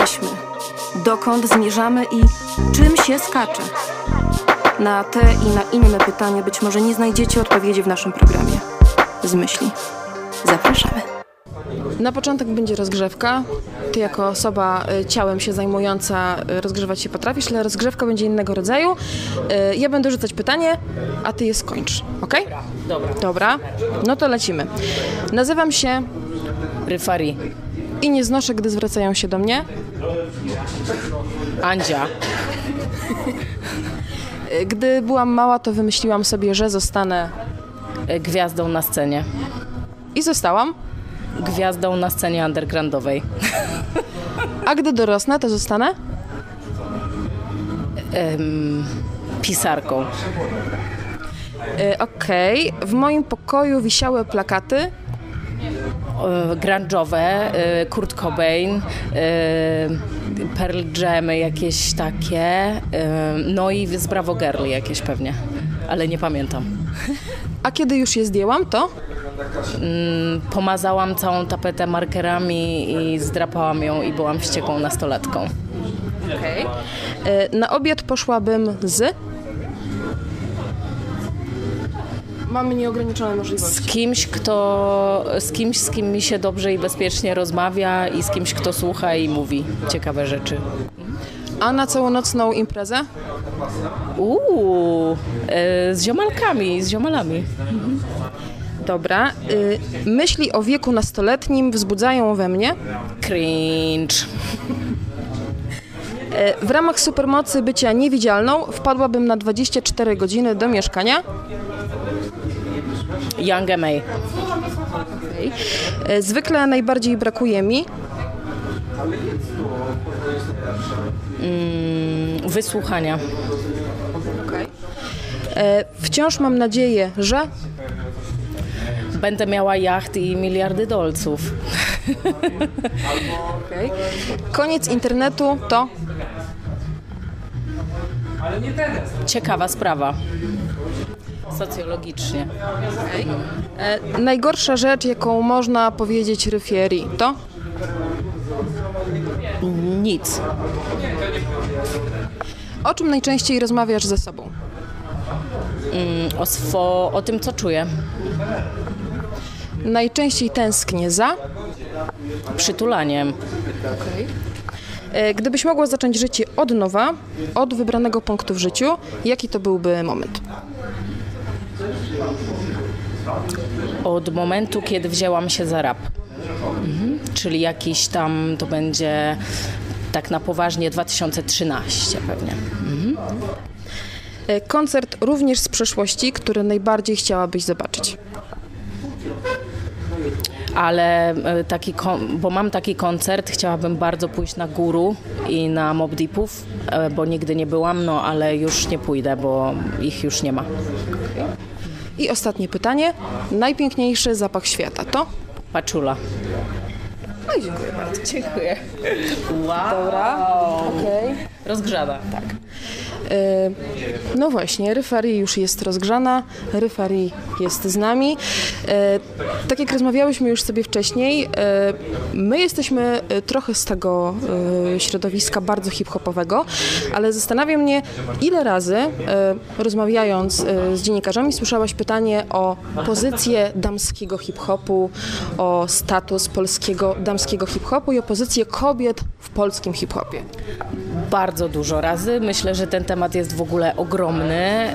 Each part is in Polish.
jesteśmy, dokąd zmierzamy i czym się skacze. Na te i na inne pytania być może nie znajdziecie odpowiedzi w naszym programie. Z myśli. Zapraszamy. Na początek będzie rozgrzewka. Ty jako osoba y, ciałem się zajmująca y, rozgrzewać się potrafisz, ale rozgrzewka będzie innego rodzaju. Y, Ja będę rzucać pytanie, a ty je skończ, ok? Dobra. Dobra, no to lecimy. Nazywam się Ryfari. i nie znoszę, gdy zwracają się do mnie. Andzia. Gdy byłam mała, to wymyśliłam sobie, że zostanę e, Gwiazdą na scenie. i zostałam. Gwiazdą na scenie undergroundowej. A gdy dorosnę, to zostanę pisarką. Y, Okej, w moim pokoju wisiały plakaty. E, grunge'owe, e, Kurt Cobain, e, Pearl Jamy jakieś takie, no i z Bravo Girl jakieś pewnie, ale nie pamiętam. A kiedy już je zdjęłam, to Mm, Pomazałam całą tapetę markerami i zdrapałam ją i byłam wściekłą nastolatką. y, na obiad poszłabym z. Mamy nieograniczone możliwości. Z kimś, kto, z kimś, z kim mi się dobrze i bezpiecznie rozmawia i z kimś, kto słucha i mówi ciekawe rzeczy. A na całonocną imprezę? Uuu, e, z ziomalkami, z ziomalami. Dobra. Y, myśli o wieku nastoletnim wzbudzają we mnie. Cringe. Y, w ramach supermocy bycia niewidzialną wpadłabym na 24 godziny do mieszkania. Young M.A. Y, zwykle najbardziej brakuje mi. Mm, Wysłuchania. Y, wciąż mam nadzieję, że. Będę miała jacht i miliardy dolców. Koniec internetu to. Ciekawa sprawa. Socjologicznie. y, najgorsza rzecz, jaką można powiedzieć Ryfieri, to. Nic. O czym najczęściej rozmawiasz ze sobą? Mm, O, swo, o tym, co czuję. Najczęściej tęsknię za. Przytulaniem. E, Gdybyś mogła zacząć życie od nowa, od wybranego punktu w życiu, jaki to byłby moment? Od momentu, kiedy wzięłam się za rap. Mhm. Czyli jakiś tam to będzie tak na poważnie 2013 pewnie. E, Koncert również z przeszłości, który najbardziej chciałabyś zobaczyć. Ale e, taki, bo mam taki koncert, chciałabym bardzo pójść na Guru i na Mob Deepów, e, bo nigdy nie byłam, no ale już nie pójdę, bo ich już nie ma. I ostatnie pytanie. Najpiękniejszy zapach świata to? Paczula. No i dziękuję bardzo. Dziękuję. Wow. Dobra. Okej. Rozgrzana. Tak. E, No właśnie, Ryfari już jest rozgrzana, Ryfari jest z nami. E, Tak jak rozmawiałyśmy już sobie wcześniej, e, my jesteśmy trochę z tego środowiska bardzo hip-hopowego, ale zastanawia mnie, ile razy rozmawiając z dziennikarzami słyszałaś pytanie o pozycję damskiego hip-hopu, o status polskiego damskiego hip-hopu i o pozycję kobiet w polskim hip-hopie. Bardzo dużo razy. Myślę, że ten temat jest w ogóle ogromny.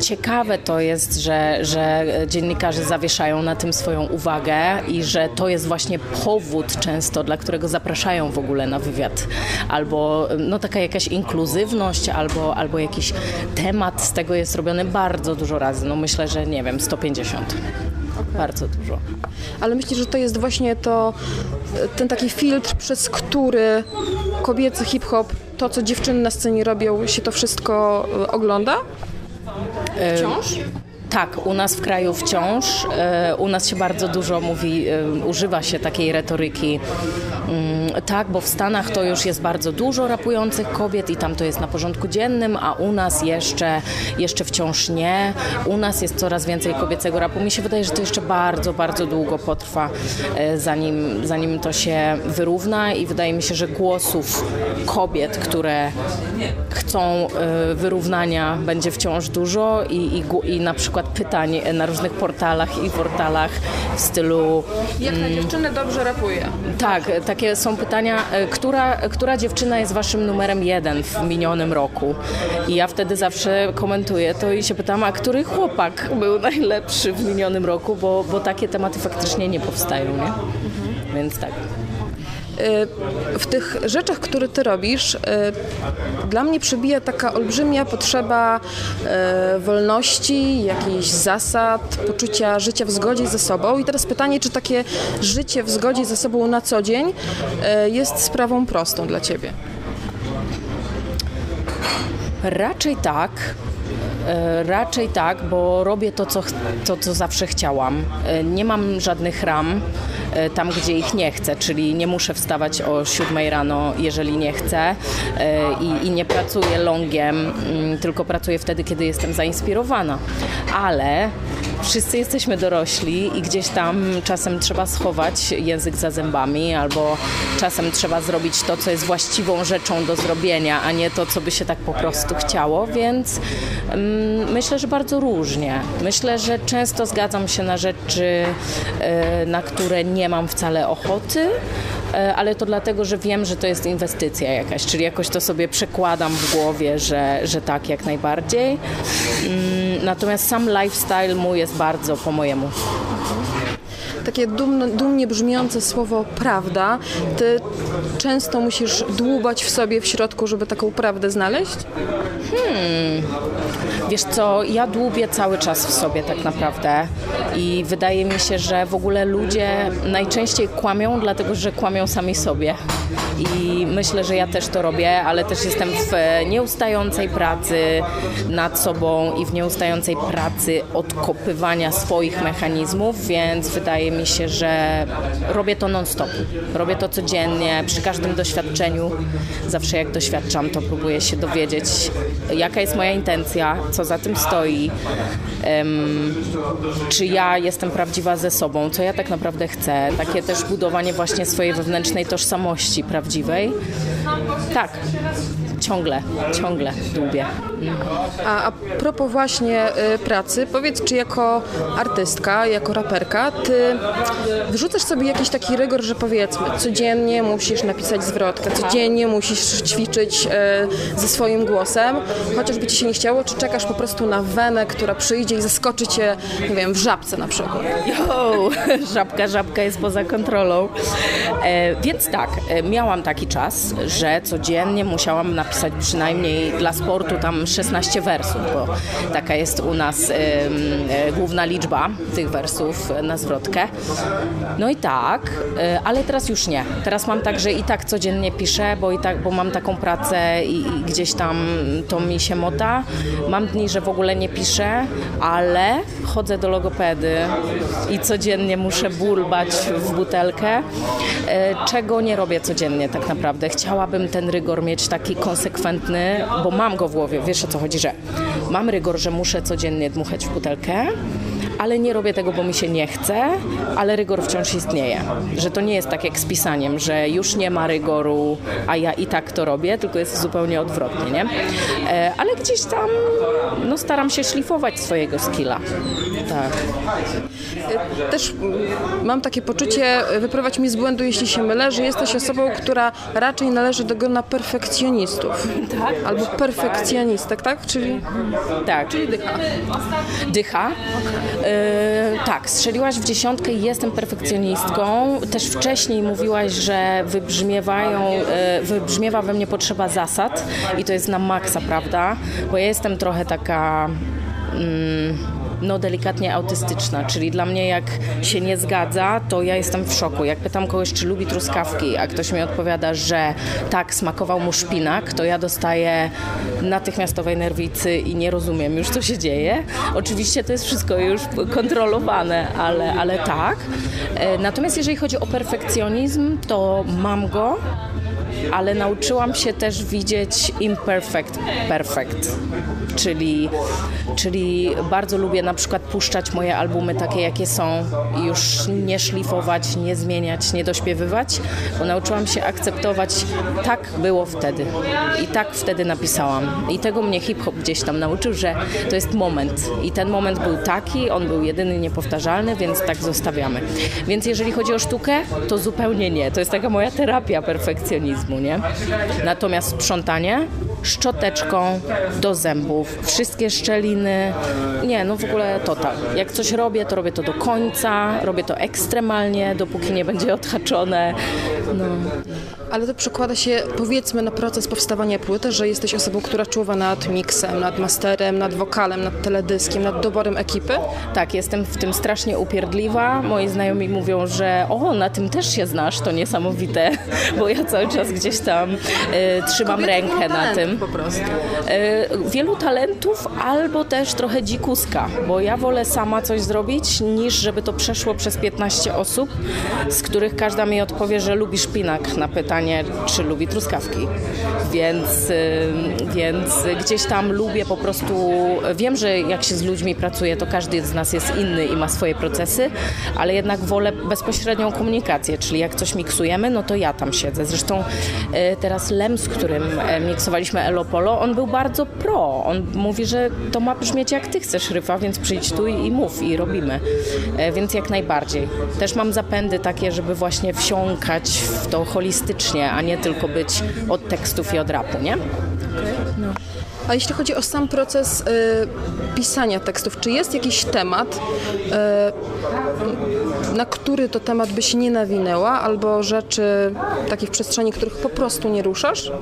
Ciekawe to jest, że, że dziennikarze zawieszają na tym swoją uwagę i że to jest właśnie powód często, dla którego zapraszają w ogóle na wywiad. Albo no, taka jakaś inkluzywność, albo, albo jakiś temat z tego jest robiony bardzo dużo razy. No myślę, że nie wiem, 150. Bardzo dużo. Ale myślę, że to jest właśnie to, ten taki filtr, przez który kobiecy hip-hop, to co dziewczyny na scenie robią, się to wszystko e, ogląda? Wciąż? Tak, u nas w kraju wciąż, e, u nas się bardzo dużo mówi, e, używa się takiej retoryki. Mm, tak, bo w Stanach to już jest bardzo dużo rapujących kobiet i tam to jest na porządku dziennym, a u nas jeszcze, jeszcze wciąż nie. U nas jest coraz więcej kobiecego rapu. Mi się wydaje, że to jeszcze bardzo, bardzo długo potrwa, e, zanim, zanim to się wyrówna i wydaje mi się, że głosów kobiet, które chcą wyrównania będzie wciąż dużo i, i, i na przykład pytań na różnych portalach i portalach w stylu... Jak na dziewczynę dobrze rapuje? Tak, takie są pytania, e, która, która dziewczyna jest waszym numerem jeden w minionym roku? I ja wtedy zawsze komentuję to i się pytam, a który chłopak był najlepszy w minionym roku, bo, bo takie tematy faktycznie nie powstają, nie? Mhm. Więc tak. Y, w tych rzeczach, które ty robisz, y, dla mnie przebija taka olbrzymia potrzeba y, wolności, jakichś zasad, poczucia życia w zgodzie ze sobą. I teraz pytanie, czy takie życie w zgodzie ze sobą na co dzień jest sprawą prostą dla ciebie? Raczej tak. Raczej tak, bo robię to co, to, co zawsze chciałam. Nie mam żadnych ram. E, tam, gdzie ich nie chcę, czyli nie muszę wstawać o 7 rano, jeżeli nie chcę e, i, i nie pracuję longiem, mm, tylko pracuję wtedy, kiedy jestem zainspirowana. Ale wszyscy jesteśmy dorośli i gdzieś tam czasem trzeba schować język za zębami, albo czasem trzeba zrobić to, co jest właściwą rzeczą do zrobienia, a nie to, co by się tak po prostu chciało, więc um, myślę, że bardzo różnie. Myślę, że często zgadzam się na rzeczy, y, na które nie mam wcale ochoty, E, ale to dlatego, że wiem, że to jest inwestycja jakaś, czyli jakoś to sobie przekładam w głowie, że, że tak jak najbardziej. Mm, natomiast sam lifestyle mój jest bardzo po mojemu takie dumnie brzmiące słowo prawda, ty często musisz dłubać w sobie w środku, żeby taką prawdę znaleźć? Hmm. Wiesz co, ja dłubię cały czas w sobie tak naprawdę i wydaje mi się, że w ogóle ludzie najczęściej kłamią, dlatego że kłamią sami sobie. I myślę, że ja też to robię, ale też jestem w nieustającej pracy nad sobą i w nieustającej pracy odkopywania swoich mechanizmów, więc wydaje mi się, że robię to non-stop. Robię to codziennie, przy każdym doświadczeniu. Zawsze jak doświadczam, to próbuję się dowiedzieć, jaka jest moja intencja, co za tym stoi, um, czy ja jestem prawdziwa ze sobą, co ja tak naprawdę chcę. Takie też budowanie właśnie swojej wewnętrznej tożsamości prawdziwej. Tak, ciągle, ciągle dłubię. A, a propos właśnie y, pracy, powiedz, czy jako artystka, jako raperka, ty wrzucasz sobie jakiś taki rygor, że powiedzmy, codziennie musisz napisać zwrotkę, codziennie musisz ćwiczyć y, ze swoim głosem, chociażby ci się nie chciało, czy czekasz po prostu na wenę, która przyjdzie i zaskoczy cię, nie wiem, w żabce na przykład? Jo, żabka, żabka jest poza kontrolą. E, więc tak, e, miałam taki czas, że codziennie musiałam napisać przynajmniej dla sportu tam 16 wersów, bo taka jest u nas y, główna liczba tych wersów na zwrotkę. No i tak, y, ale teraz już nie. Teraz mam tak, że i tak codziennie piszę, bo i tak, bo mam taką pracę i, i gdzieś tam to mi się mota. Mam dni, że w ogóle nie piszę, ale chodzę do logopedy i codziennie muszę bulbać w butelkę, czego nie robię codziennie tak naprawdę. Chciałabym ten rygor mieć taki konsekwentny, bo mam go w głowie. Wiesz o co chodzi, że mam rygor, że muszę codziennie dmuchać w butelkę, ale nie robię tego, bo mi się nie chce, ale rygor wciąż istnieje. Że to nie jest tak jak z pisaniem, że już nie ma rygoru, a ja i tak to robię, tylko jest zupełnie odwrotnie, nie? E, ale gdzieś tam no, staram się szlifować swojego skilla. Tak. Też mam takie poczucie, wyprowadź mi z błędu, jeśli się mylę, że jesteś osobą, która raczej należy do grona perfekcjonistów. Tak. Albo perfekcjonistek, tak? Czyli, tak. Czyli dycha. Dycha. E, tak, strzeliłaś w dziesiątkę i jestem perfekcjonistką. Też wcześniej mówiłaś, że wybrzmiewają, e, wybrzmiewa we mnie potrzeba zasad i to jest na maksa, prawda? Bo ja jestem trochę taka... Mm, no delikatnie autystyczna, czyli dla mnie jak się nie zgadza, to ja jestem w szoku. Jak pytam kogoś, czy lubi truskawki, a ktoś mi odpowiada, że tak, smakował mu szpinak, to ja dostaję natychmiastowej nerwicy i nie rozumiem już, co się dzieje. Oczywiście to jest wszystko już kontrolowane, ale, ale tak. E, natomiast jeżeli chodzi o perfekcjonizm, to mam go, ale nauczyłam się też widzieć imperfect, perfect. Czyli, czyli bardzo lubię na przykład puszczać moje albumy takie, jakie są i już nie szlifować, nie zmieniać, nie dośpiewywać, bo nauczyłam się akceptować, tak było wtedy i tak wtedy napisałam. I tego mnie hip-hop gdzieś tam nauczył, że to jest moment i ten moment był taki, on był jedyny, niepowtarzalny, więc tak zostawiamy. Więc jeżeli chodzi o sztukę, to zupełnie nie. To jest taka moja terapia perfekcjonizmu, nie? Natomiast sprzątanie szczoteczką do zębów, wszystkie szczeliny. Nie, no w ogóle total. Jak coś robię, to robię to do końca, robię to ekstremalnie, dopóki nie będzie odhaczone. No. Ale to przekłada się powiedzmy na proces powstawania płyty, że jesteś osobą, która czuwa nad miksem, nad masterem, nad wokalem, nad teledyskiem, nad doborem ekipy? Tak, jestem w tym strasznie upierdliwa. Moi znajomi mówią, że o, na tym też się znasz, to niesamowite, bo ja cały czas gdzieś tam y, trzymam Kobiety rękę na tym. Po prostu. Y, wielu talentów albo też trochę dzikuska, bo ja wolę sama coś zrobić, niż żeby to przeszło przez 15 osób, z których każda mi odpowie, że lubi szpinak na pytanie, czy lubi truskawki. Więc, y, więc gdzieś tam lubię po prostu, wiem, że jak się z ludźmi pracuje, to każdy z nas jest inny i ma swoje procesy, ale jednak wolę bezpośrednią komunikację, czyli jak coś miksujemy, no to ja tam siedzę. Zresztą teraz Lem, z którym e, miksowaliśmy Elopolo, on był bardzo pro. On mówi, że to ma brzmieć jak ty chcesz ryfa, więc przyjdź tu i, mów i robimy. E, Więc jak najbardziej. Też mam zapędy takie, żeby właśnie wsiąkać w to holistycznie, a nie tylko być od tekstów i od rapu, nie? A jeśli chodzi o sam proces y, pisania tekstów, czy jest jakiś temat, y, na który to temat byś nie nawinęła, albo rzeczy takich przestrzeni, których po prostu nie ruszasz?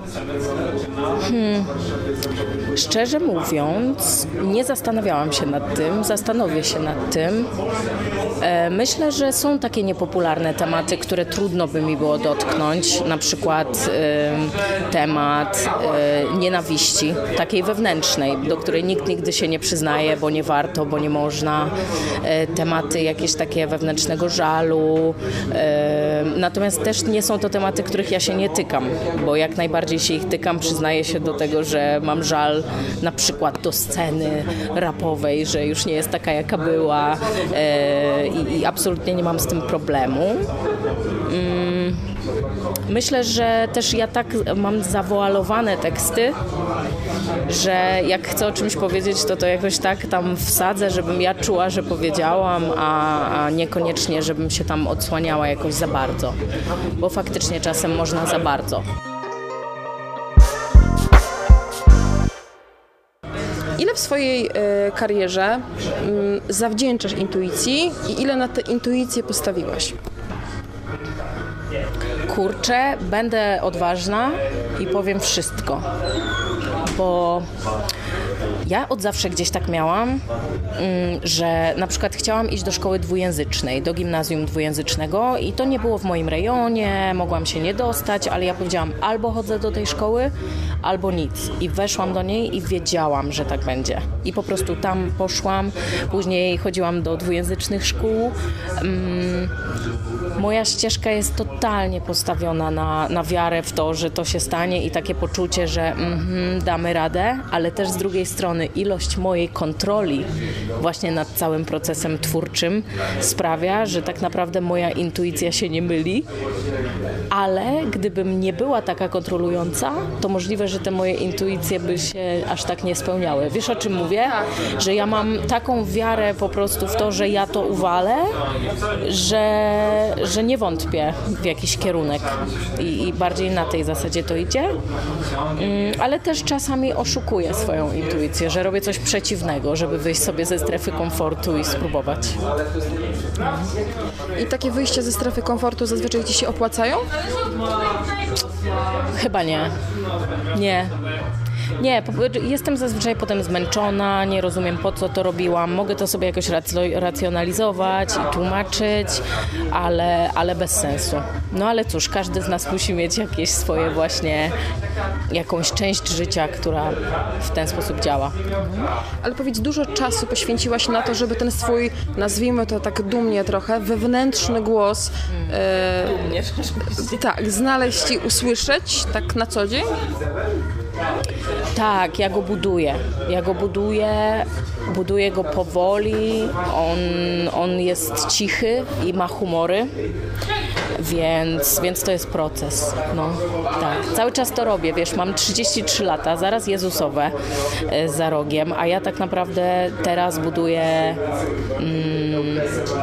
Szczerze mówiąc, nie zastanawiałam się nad tym, zastanowię się nad tym. E, Myślę, że są takie niepopularne tematy, które trudno by mi było dotknąć, na przykład e, temat e, nienawiści, takiej wewnętrznej, do której nikt nigdy się nie przyznaje, bo nie warto, bo nie można. Tematy jakieś takie wewnętrznego żalu. Natomiast też nie są to tematy, których ja się nie tykam, bo jak najbardziej się ich tykam, przyznaję się do tego, że mam żal na przykład do sceny rapowej, że już nie jest taka, jaka była i, i absolutnie nie mam z tym problemu. Mm, Myślę, że też ja tak mam zawoalowane teksty, że jak chcę o czymś powiedzieć, to to jakoś tak tam wsadzę, żebym ja czuła, że powiedziałam, a, a niekoniecznie, żebym się tam odsłaniała jakoś za bardzo, bo faktycznie czasem można za bardzo. Swojej y, karierze y, zawdzięczasz intuicji i ile na tę intuicję postawiłaś? Kurczę, będę odważna i powiem wszystko, bo ja od zawsze gdzieś tak miałam, mm, że na przykład chciałam iść do szkoły dwujęzycznej, do gimnazjum dwujęzycznego i to nie było w moim rejonie, mogłam się nie dostać, ale ja powiedziałam albo chodzę do tej szkoły, albo nic. I weszłam do niej i wiedziałam, że tak będzie. I po prostu tam poszłam, później chodziłam do dwujęzycznych szkół. Mm, Moja ścieżka jest totalnie postawiona na, na wiarę w to, że to się stanie i takie poczucie, że mhm, damy radę, ale też z drugiej strony ilość mojej kontroli właśnie nad całym procesem twórczym sprawia, że tak naprawdę moja intuicja się nie myli, ale gdybym nie była taka kontrolująca, to możliwe, że te moje intuicje by się aż tak nie spełniały. Wiesz o czym mówię? Że ja mam taką wiarę po prostu w to, że ja to uwalę, że, że nie wątpię w jakiś kierunek i, i bardziej na tej zasadzie to idzie. Mm, Ale też czasami oszukuję swoją intuicję, że robię coś przeciwnego, żeby wyjść sobie ze strefy komfortu i spróbować. I takie wyjścia ze strefy komfortu zazwyczaj ci się opłacają? Chyba nie. Nie. Nie, jestem zazwyczaj potem zmęczona, nie rozumiem po co to robiłam. Mogę to sobie jakoś racjonalizować i tłumaczyć, ale, ale bez sensu. No ale cóż, każdy z nas musi mieć jakieś swoje właśnie, jakąś część życia, która w ten sposób działa. Ale powiedz, dużo czasu poświęciłaś na to, żeby ten swój, nazwijmy to tak dumnie trochę, wewnętrzny głos e, dumnie, tak, znaleźć i usłyszeć tak na co dzień? Tak, ja go buduję. Ja go buduję, buduję go powoli. On, on jest cichy i ma humory, więc, więc to jest proces. No, tak. Cały czas to robię, wiesz, mam 33 lata, zaraz Jezusowe e, za rogiem, a ja tak naprawdę teraz buduję mm,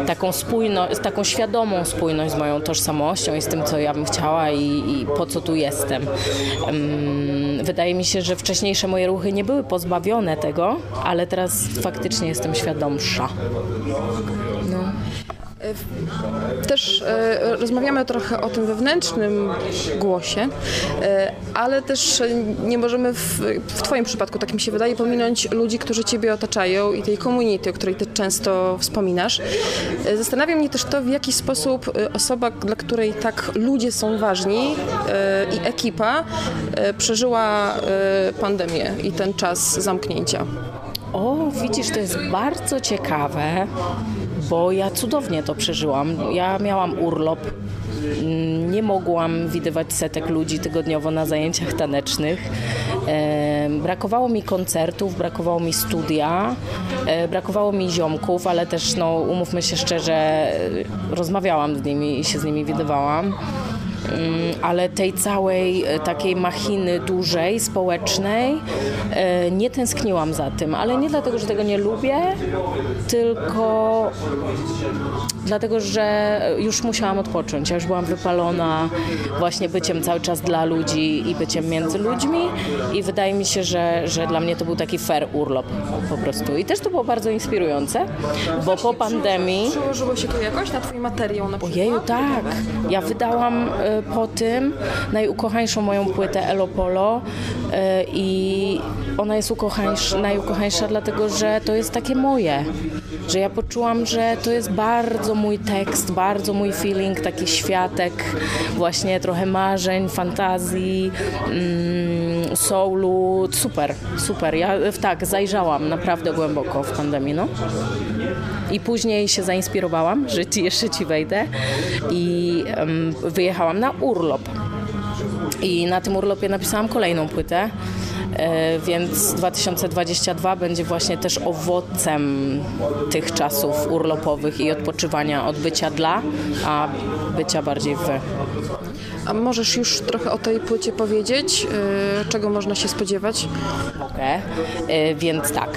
taką spójność, taką świadomą spójność z moją tożsamością i z tym, co ja bym chciała i, i po co tu jestem. Um, wydaje mi się, że wcześniejsze moje ruchy nie były pozbawione tego, ale teraz faktycznie jestem świadomsza. No. Też e, rozmawiamy trochę o tym wewnętrznym głosie, e, ale też nie możemy w, w Twoim przypadku, tak mi się wydaje, pominąć ludzi, którzy Ciebie otaczają i tej community, o której Ty często wspominasz. E, zastanawia mnie też to, w jaki sposób osoba, dla której tak ludzie są ważni i ekipa przeżyła pandemię i ten czas zamknięcia. O, widzisz, to jest bardzo ciekawe, bo ja cudownie to przeżyłam. Ja miałam urlop. Nie mogłam widywać setek ludzi tygodniowo na zajęciach tanecznych. brakowało mi koncertów, brakowało mi studia, e, brakowało mi ziomków, ale też, no, umówmy się szczerze, rozmawiałam z nimi i się z nimi widywałam. Mm, ale tej całej e, takiej machiny dużej, społecznej e, nie tęskniłam za tym, ale nie dlatego, że tego nie lubię, tylko dlatego, że już musiałam odpocząć. Ja już byłam wypalona właśnie byciem cały czas dla ludzi i byciem między ludźmi i wydaje mi się, że, że dla mnie to był taki fair urlop po prostu. I też to było bardzo inspirujące, bo po pandemii... Przełożyło się to jakoś na twój materiał na przykład? Ojeju, tak. Ja wydałam e, po tym najukochańszą moją płytę Elopolo e, i ona jest ukochańsza, najukochańsza dlatego, że to jest takie moje, że ja poczułam, że to jest bardzo mój tekst, bardzo mój feeling, taki światek właśnie trochę marzeń, fantazji, mm, soulu, super, super. Ja tak, zajrzałam naprawdę głęboko w pandemii, no. I później się zainspirowałam, że ci, jeszcze ci wejdę i um, wyjechałam na urlop. I na tym urlopie napisałam kolejną płytę, e, więc 2022 będzie właśnie też owocem tych czasów urlopowych i odpoczywania od bycia dla, a bycia bardziej w. A możesz już trochę o tej płycie powiedzieć? E, czego można się spodziewać? Mogę, e, więc tak.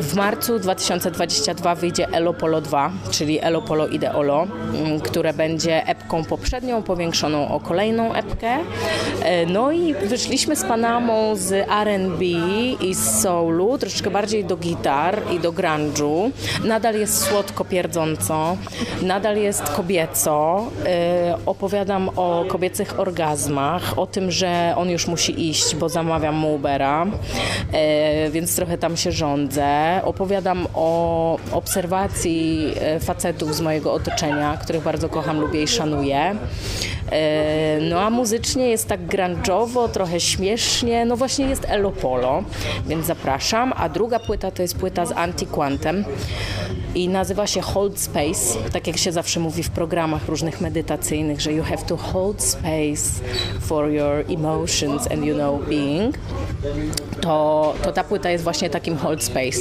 W marcu 2022 wyjdzie Elo Polo 2, czyli Elo Polo Ideolo, mm, które będzie epką poprzednią, powiększoną o kolejną epkę. E, no i wyszliśmy z Panamą z R&B i z soulu, troszeczkę bardziej do gitar i do grunge'u. Nadal jest słodko pierdząco, nadal jest kobieco. E, opowiadam o kobiecych orgazmach, o tym, że on już musi iść, bo zamawiam mu Ubera, e, więc trochę tam się Opowiadam o obserwacji e, facetów z mojego otoczenia, których bardzo kocham, lubię i szanuję. E, no a muzycznie jest tak grunge'owo, trochę śmiesznie, no właśnie jest Elopolo, więc zapraszam. A druga płyta to jest płyta z Antiquantem i nazywa się Hold Space, tak jak się zawsze mówi w programach różnych medytacyjnych, że you have to hold space for your emotions and you know being. To, to ta płyta jest właśnie takim hold space.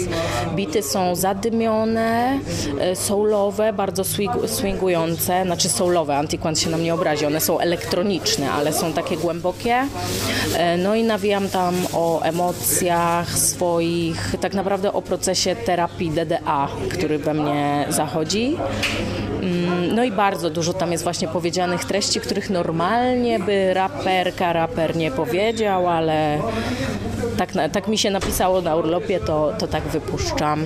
Bity są zadymione, e, soulowe, bardzo swingujące, znaczy soulowe, Antiquant się na mnie obrazi, one są elektroniczne, ale są takie głębokie. E, no i nawijam tam o emocjach swoich, tak naprawdę o procesie terapii DDA, który we mnie zachodzi. No i bardzo dużo tam jest właśnie powiedzianych treści, których normalnie by raperka, raper nie powiedział, ale tak, tak mi się napisało na urlopie, to, to tak wypuszczam.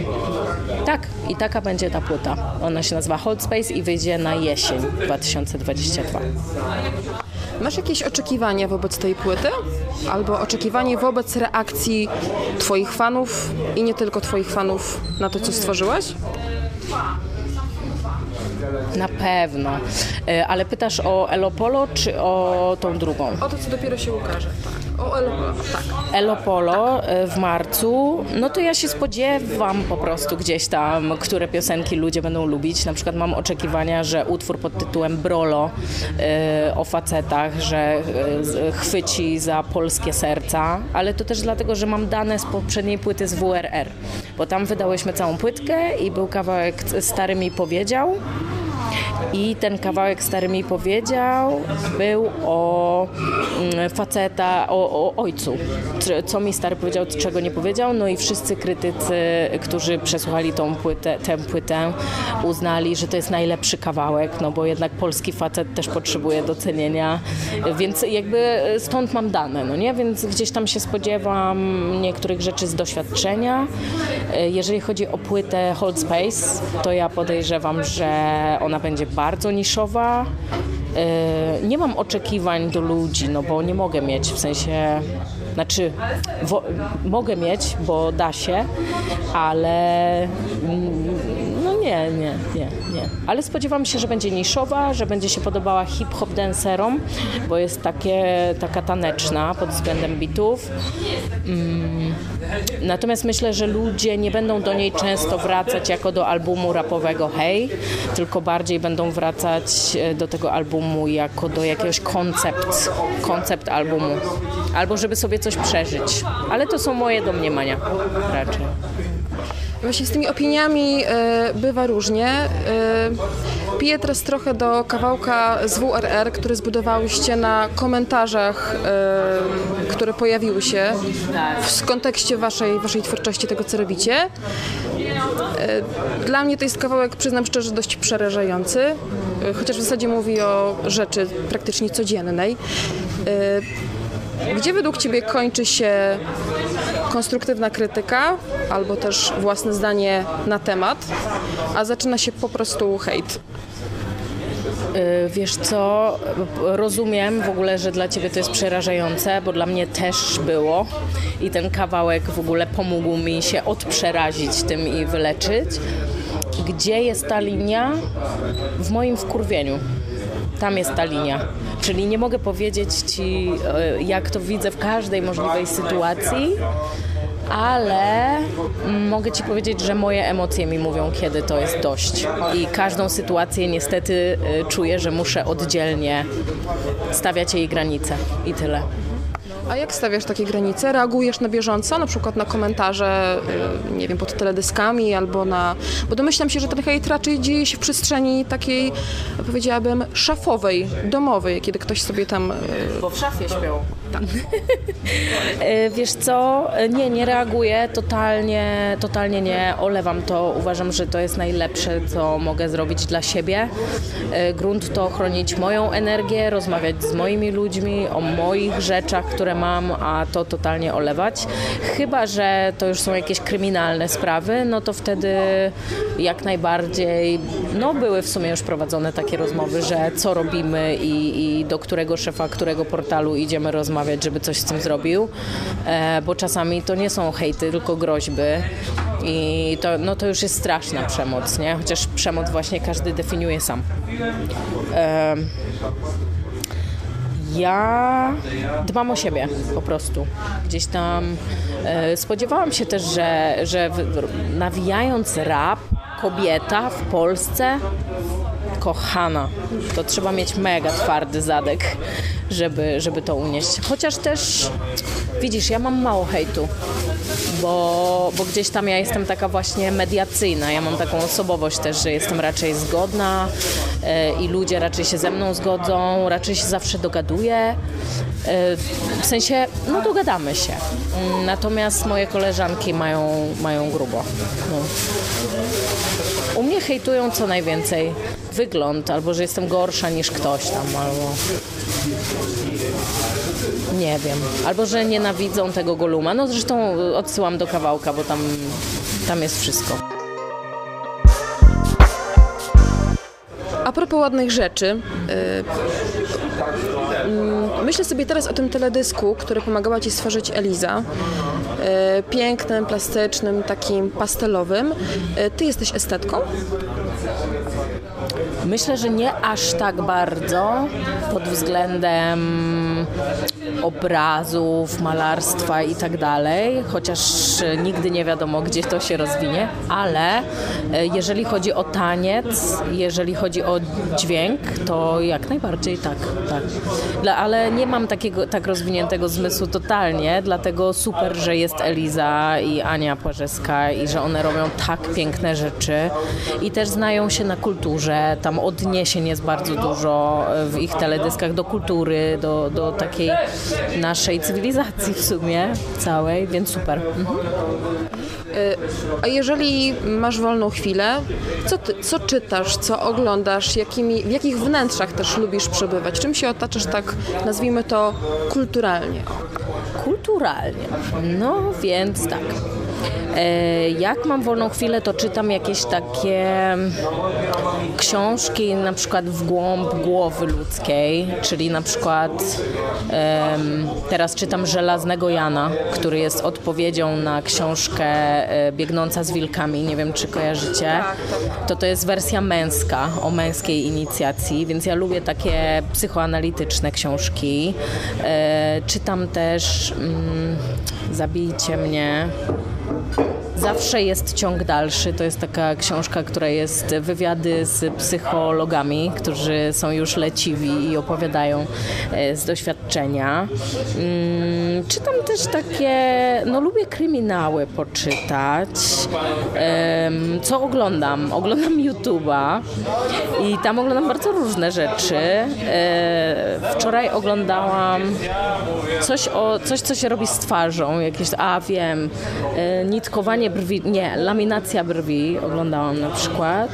Tak, i taka będzie ta płyta. Ona się nazywa Hold Space i wyjdzie na jesień 2022. Masz jakieś oczekiwania wobec tej płyty? Albo oczekiwanie wobec reakcji Twoich fanów i nie tylko Twoich fanów na to, co stworzyłaś? Na pewno. E, ale pytasz o Elopolo czy o tą drugą? O to, co dopiero się ukaże. Tak. O Elopolo, tak. E, w marcu, no to ja się spodziewam po prostu gdzieś tam, które piosenki ludzie będą lubić. Na przykład mam oczekiwania, że utwór pod tytułem Brolo e, o facetach, że chwyci za polskie serca, ale to też dlatego, że mam dane z poprzedniej płyty z WRR, bo tam wydałyśmy całą płytkę i był kawałek Stary mi powiedział, i ten kawałek stary mi powiedział, był o mm, faceta, o, o ojcu. Co mi stary powiedział, czego nie powiedział. No i wszyscy krytycy, którzy przesłuchali tą płytę, tę płytę, uznali, że to jest najlepszy kawałek, no bo jednak polski facet też potrzebuje docenienia. Więc jakby stąd mam dane, no nie? Więc gdzieś tam się spodziewam niektórych rzeczy z doświadczenia. Jeżeli chodzi o płytę Hold Space, to ja podejrzewam, że ona będzie bardzo niszowa. E, nie mam oczekiwań do ludzi, no bo nie mogę mieć, w sensie, znaczy mogę mieć, bo da się, ale no nie, nie, nie, nie. Ale spodziewam się, że będzie niszowa, że będzie się podobała hip-hop dancerom, bo jest takie, taka taneczna pod względem bitów. Mm. Natomiast myślę, że ludzie nie będą do niej często wracać jako do albumu rapowego Hej, tylko bardziej będą wracać e, do tego albumu jako do jakiegoś koncept, koncept albumu. Albo żeby sobie coś przeżyć. Ale to są moje domniemania raczej. Właśnie z tymi opiniami y, bywa różnie. Y, piję teraz trochę do kawałka z WRR, który zbudowałyście na komentarzach, y, które pojawiły się w kontekście waszej, waszej twórczości, tego co robicie. Dla mnie to jest kawałek, przyznam szczerze, dość przerażający, chociaż w zasadzie mówi o rzeczy praktycznie codziennej. Gdzie według Ciebie kończy się konstruktywna krytyka albo też własne zdanie na temat, a zaczyna się po prostu hejt? Y, wiesz co, rozumiem w ogóle, że dla ciebie to jest przerażające, bo dla mnie też było i ten kawałek w ogóle pomógł mi się odprzerazić tym i wyleczyć. Gdzie jest ta linia? W moim wkurwieniu. Tam jest ta linia. Czyli nie mogę powiedzieć ci, e, jak to widzę w każdej możliwej sytuacji, ale mogę Ci powiedzieć, że moje emocje mi mówią, kiedy to jest dość. I każdą sytuację niestety e, czuję, że muszę oddzielnie stawiać jej granice i tyle. A jak stawiasz takie granice? Reagujesz na bieżąco, na przykład na komentarze, y, nie wiem, pod teledyskami albo na... Bo domyślam się, że ten hejt raczej dzieje się w przestrzeni takiej, powiedziałabym, szafowej, domowej, kiedy ktoś sobie tam... Y, Bo w szafie śpią. Tak. E, wiesz co, nie, nie reaguję, totalnie, totalnie nie, olewam to, uważam, że to jest najlepsze, co mogę zrobić dla siebie. E, grunt to chronić moją energię, rozmawiać z moimi ludźmi o moich rzeczach, które mam, a to totalnie olewać. Chyba, że to już są jakieś kryminalne sprawy, no to wtedy jak najbardziej, no były w sumie już prowadzone takie rozmowy, że co robimy i, i do którego szefa, którego portalu idziemy rozmawiać, żeby coś z tym zrobił, e, bo czasami to nie są hejty, tylko groźby i to, no to już jest straszna przemoc, nie? Chociaż przemoc właśnie każdy definiuje sam. Ja dbam o siebie po prostu. Gdzieś tam e, spodziewałam się też, że, że nawijając rap, kobieta w Polsce kochana, to trzeba mieć mega twardy zadek, żeby, żeby to unieść. Chociaż też, widzisz, ja mam mało hejtu, bo, bo gdzieś tam ja jestem taka właśnie mediacyjna. Ja mam taką osobowość też, że jestem raczej zgodna e, i ludzie raczej się ze mną zgodzą, raczej się zawsze dogaduję. E, w sensie, no dogadamy się. Natomiast moje koleżanki mają, mają grubo. No. U mnie hejtują co najwięcej wygląd, albo że jestem gorsza niż ktoś tam, albo nie wiem, albo że nienawidzą tego Goluma. No zresztą odsyłam do kawałka, bo tam, tam jest wszystko. A propos ładnych rzeczy, y, mm, myślę sobie teraz o tym teledysku, który pomagała Ci stworzyć Eliza. Y, Pięknym, plastycznym, takim pastelowym. Y, Ty jesteś estetką? Myślę, że nie aż tak bardzo pod względem obrazów, malarstwa i tak dalej, chociaż nigdy nie wiadomo, gdzie to się rozwinie, ale e, jeżeli chodzi o taniec, jeżeli chodzi o dźwięk, to jak najbardziej tak, tak. Ale nie mam takiego tak rozwiniętego zmysłu totalnie, dlatego super, że jest Eliza i Ania Płarzeska i że one robią tak piękne rzeczy i też znają się na kulturze, tam odniesień jest bardzo dużo e, w ich teledyskach do kultury, do, do takiej naszej cywilizacji w sumie całej, więc super. Mhm. Y, A jeżeli masz wolną chwilę, co, ty, co czytasz, co oglądasz, jakimi, w jakich wnętrzach też lubisz przebywać? Czym się otaczasz tak, nazwijmy to, kulturalnie? Kulturalnie. No więc tak. E, Jak mam wolną chwilę, to czytam jakieś takie książki, na przykład w głąb głowy ludzkiej, czyli na przykład teraz czytam Żelaznego Jana, który jest odpowiedzią na książkę e, Biegnąca z wilkami, nie wiem czy kojarzycie. To to jest wersja męska, o męskiej inicjacji, więc ja lubię takie psychoanalityczne książki. E, czytam też mm, Zabijcie mnie. Zawsze jest ciąg dalszy. To jest taka książka, która jest wywiady z psychologami, którzy są już leciwi i opowiadają e, z doświadczenia. Mm, Czytam też takie, no lubię kryminały poczytać. Co oglądam? Oglądam YouTube'a i tam oglądam bardzo różne rzeczy. E, Wczoraj oglądałam coś, o, coś co się robi z twarzą, jakieś, a wiem, e, nitkowanie brwi, nie, laminacja brwi oglądałam na przykład.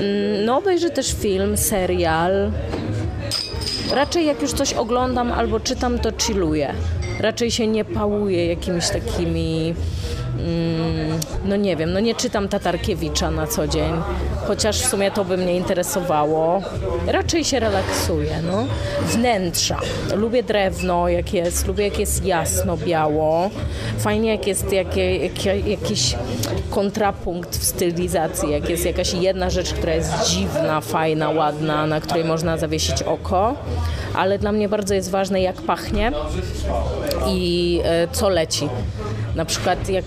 Mm, No obejrzę też film, serial. Raczej jak już coś oglądam albo czytam, to chilluję. Raczej się nie pałuję jakimiś takimi no nie wiem, no nie czytam Tatarkiewicza na co dzień, chociaż w sumie to by mnie interesowało. Raczej się relaksuję, no. Wnętrza. Lubię drewno, jak jest, lubię jak jest jasno, biało. Fajnie jak jest jakiś kontrapunkt w stylizacji, jak jest jakaś jedna rzecz, która jest dziwna, fajna, ładna, na której można zawiesić oko, ale dla mnie bardzo jest ważne jak pachnie i e, co leci. Na przykład jak,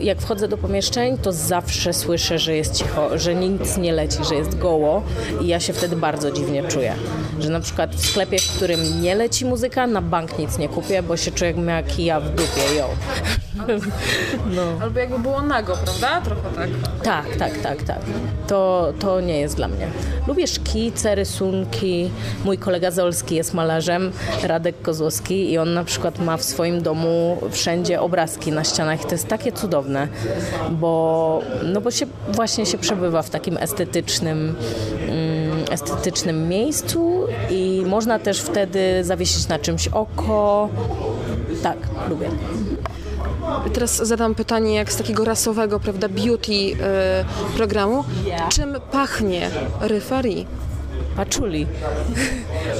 jak wchodzę do pomieszczeń, to zawsze słyszę, że jest cicho, że nic nie leci, że jest goło i ja się wtedy bardzo dziwnie czuję. Że na przykład w sklepie, w którym nie leci muzyka, na bank nic nie kupię, bo się czuję jak miała kija w dupie, ją. Albo jakby było nago, prawda? Trochę tak. Tak, tak, tak, tak. To, to nie jest dla mnie. Lubię szkice, rysunki. Mój kolega Zolski jest malarzem, Radek Kozłowski i on na przykład ma w swoim domu wszędzie obrazki na ścianach. I to jest takie cudowne, bo, no bo się właśnie się przebywa w takim estetycznym, mm, estetycznym miejscu i można też wtedy zawiesić na czymś oko. Tak, lubię. Teraz zadam pytanie jak z takiego rasowego, prawda, beauty y, programu. Czym pachnie Ryfari? Paczuli.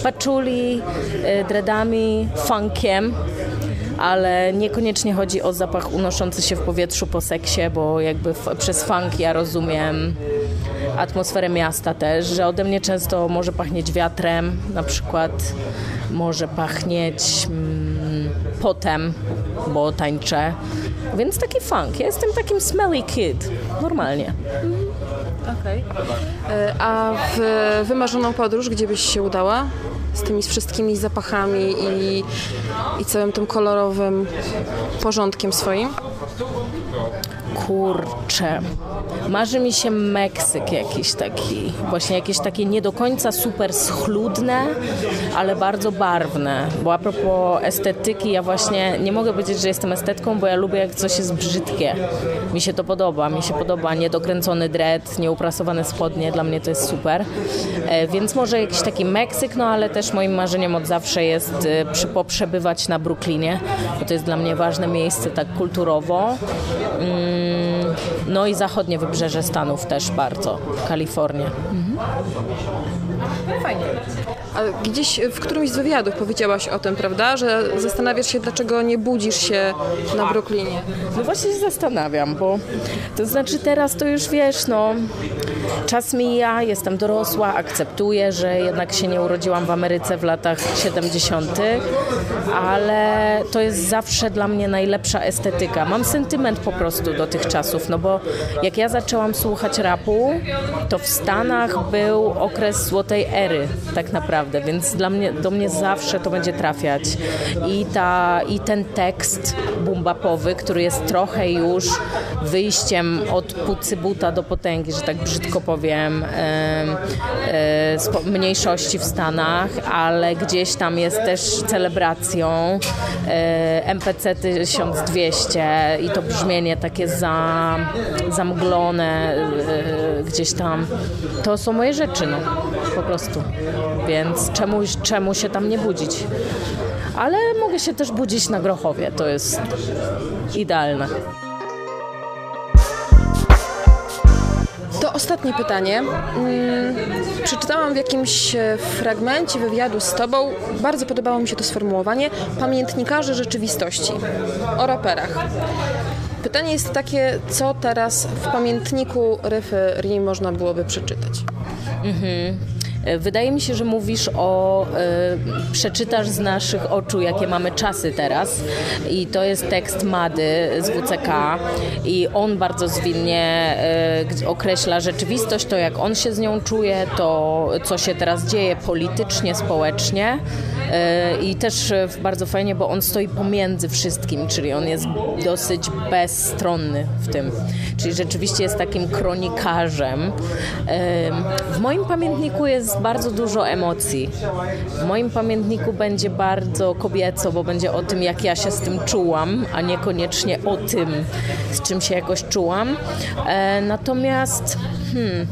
Paczuli, y, dreadami, funkiem, ale niekoniecznie chodzi o zapach unoszący się w powietrzu po seksie, bo jakby przez funk ja rozumiem atmosferę miasta też, że ode mnie często może pachnieć wiatrem, na przykład może pachnieć mm, potem, bo tańczę. Więc taki funk. Ja jestem takim smelly kid. Normalnie. Okej. Y, A w wymarzoną podróż, gdzie byś się udała? Z tymi wszystkimi zapachami i, i całym tym kolorowym porządkiem swoim? Kurczę. Marzy mi się Meksyk jakiś taki, właśnie jakieś takie nie do końca super schludne, ale bardzo barwne. Bo a propos estetyki, ja właśnie nie mogę powiedzieć, że jestem estetką, bo ja lubię jak coś jest brzydkie. Mi się to podoba, mi się podoba niedokręcony dread, nieuprasowane spodnie, dla mnie to jest super. E, więc może jakiś taki Meksyk, no ale też moim marzeniem od zawsze jest e, poprzebywać na Brooklynie, bo to jest dla mnie ważne miejsce tak kulturowo. Mm, no i zachodnie wybrzeże Stanów też bardzo, Kalifornia. Fajnie. A gdzieś w którymś z wywiadów powiedziałaś o tym, prawda? Że zastanawiasz się, dlaczego nie budzisz się na Brooklynie. No właśnie się zastanawiam, bo to znaczy teraz to już wiesz, no czas mija, jestem dorosła, akceptuję, że jednak się nie urodziłam w Ameryce w latach 70., ale to jest zawsze dla mnie najlepsza estetyka. Mam sentyment po prostu do tych czasów, no bo jak ja zaczęłam słuchać rapu, to w Stanach był okres złotej ery tak naprawdę, więc dla mnie, do mnie zawsze to będzie trafiać. I, ta, i ten tekst bumbapowy, który jest trochę już wyjściem od pucybuta do potęgi, że tak brzydko powiem, e, mniejszości w Stanach, ale gdzieś tam jest też celebracją e, MPC 1200 i to brzmienie takie za, zamglone e, gdzieś tam. To są moje rzeczy, no, po prostu. Więc czemu, czemu się tam nie budzić? Ale mogę się też budzić na Grochowie, to jest idealne. To ostatnie pytanie. Mm, przeczytałam w jakimś e, fragmencie wywiadu z Tobą, bardzo podobało mi się to sformułowanie, pamiętnikarze rzeczywistości o raperach. Pytanie jest takie, co teraz w pamiętniku Referee można byłoby przeczytać? Wydaje mi się, że mówisz o, e, przeczytasz z naszych oczu, jakie mamy czasy teraz. I to jest tekst Mady z WCK i on bardzo zwinnie e, określa rzeczywistość, to jak on się z nią czuje, to co się teraz dzieje politycznie, społecznie. e, i też e, bardzo fajnie, bo on stoi pomiędzy wszystkim, czyli on jest dosyć bezstronny w tym, czyli rzeczywiście jest takim kronikarzem. Em, W moim pamiętniku jest bardzo dużo emocji. W moim pamiętniku będzie bardzo kobieco, bo będzie o tym, jak ja się z tym czułam, a niekoniecznie o tym, z czym się jakoś czułam. E, Natomiast hmm,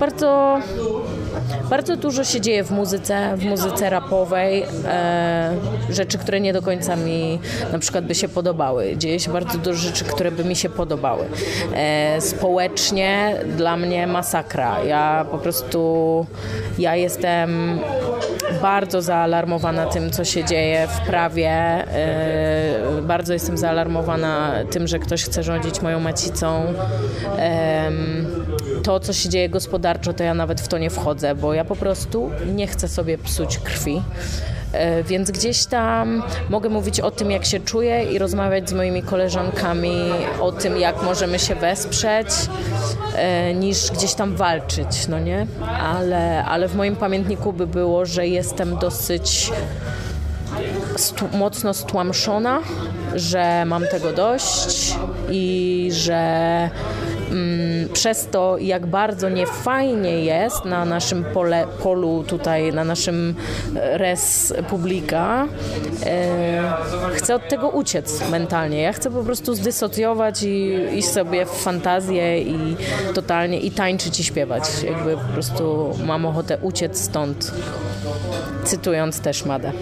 bardzo bardzo dużo się dzieje w muzyce, w muzyce rapowej, e, rzeczy, które nie do końca mi na przykład by się podobały. Dzieje się bardzo dużo rzeczy, które by mi się podobały. E, społecznie dla mnie masakra. Ja po prostu, ja jestem bardzo zaalarmowana tym, co się dzieje w prawie. E, bardzo jestem zaalarmowana tym, że ktoś chce rządzić moją macicą. To, co się dzieje gospodarczo, to ja nawet w to nie wchodzę, bo ja po prostu nie chcę sobie psuć krwi. E, Więc gdzieś tam mogę mówić o tym, jak się czuję i rozmawiać z moimi koleżankami o tym, jak możemy się wesprzeć, e, niż gdzieś tam walczyć, no nie? Ale, ale w moim pamiętniku by było, że jestem dosyć stu, mocno stłamszona, że mam tego dość i że mm, przez to, jak bardzo niefajnie jest na naszym pole, polu tutaj, na naszym e, res publika, e, chcę od tego uciec mentalnie. Ja chcę po prostu zdysocjować i iść sobie w fantazję i totalnie i tańczyć i śpiewać. Jakby po prostu mam ochotę uciec stąd, cytując też Madę.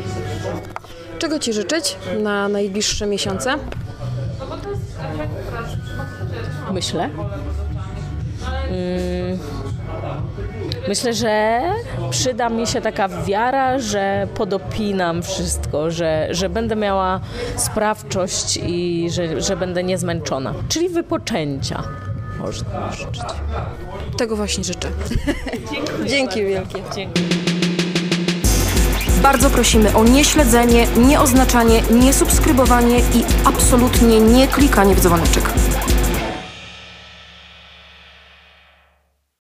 Czego Ci życzyć na najbliższe miesiące? Myślę. Mm, Myślę, że przyda mi się taka wiara, że podopinam wszystko, że, że będę miała sprawczość i że, że będę niezmęczona. Czyli wypoczęcia. Można życzyć. Tego właśnie życzę. Dzięki wielkie. Bardzo prosimy o nieśledzenie, nieoznaczanie, niesubskrybowanie i absolutnie nie klikanie w dzwoneczek.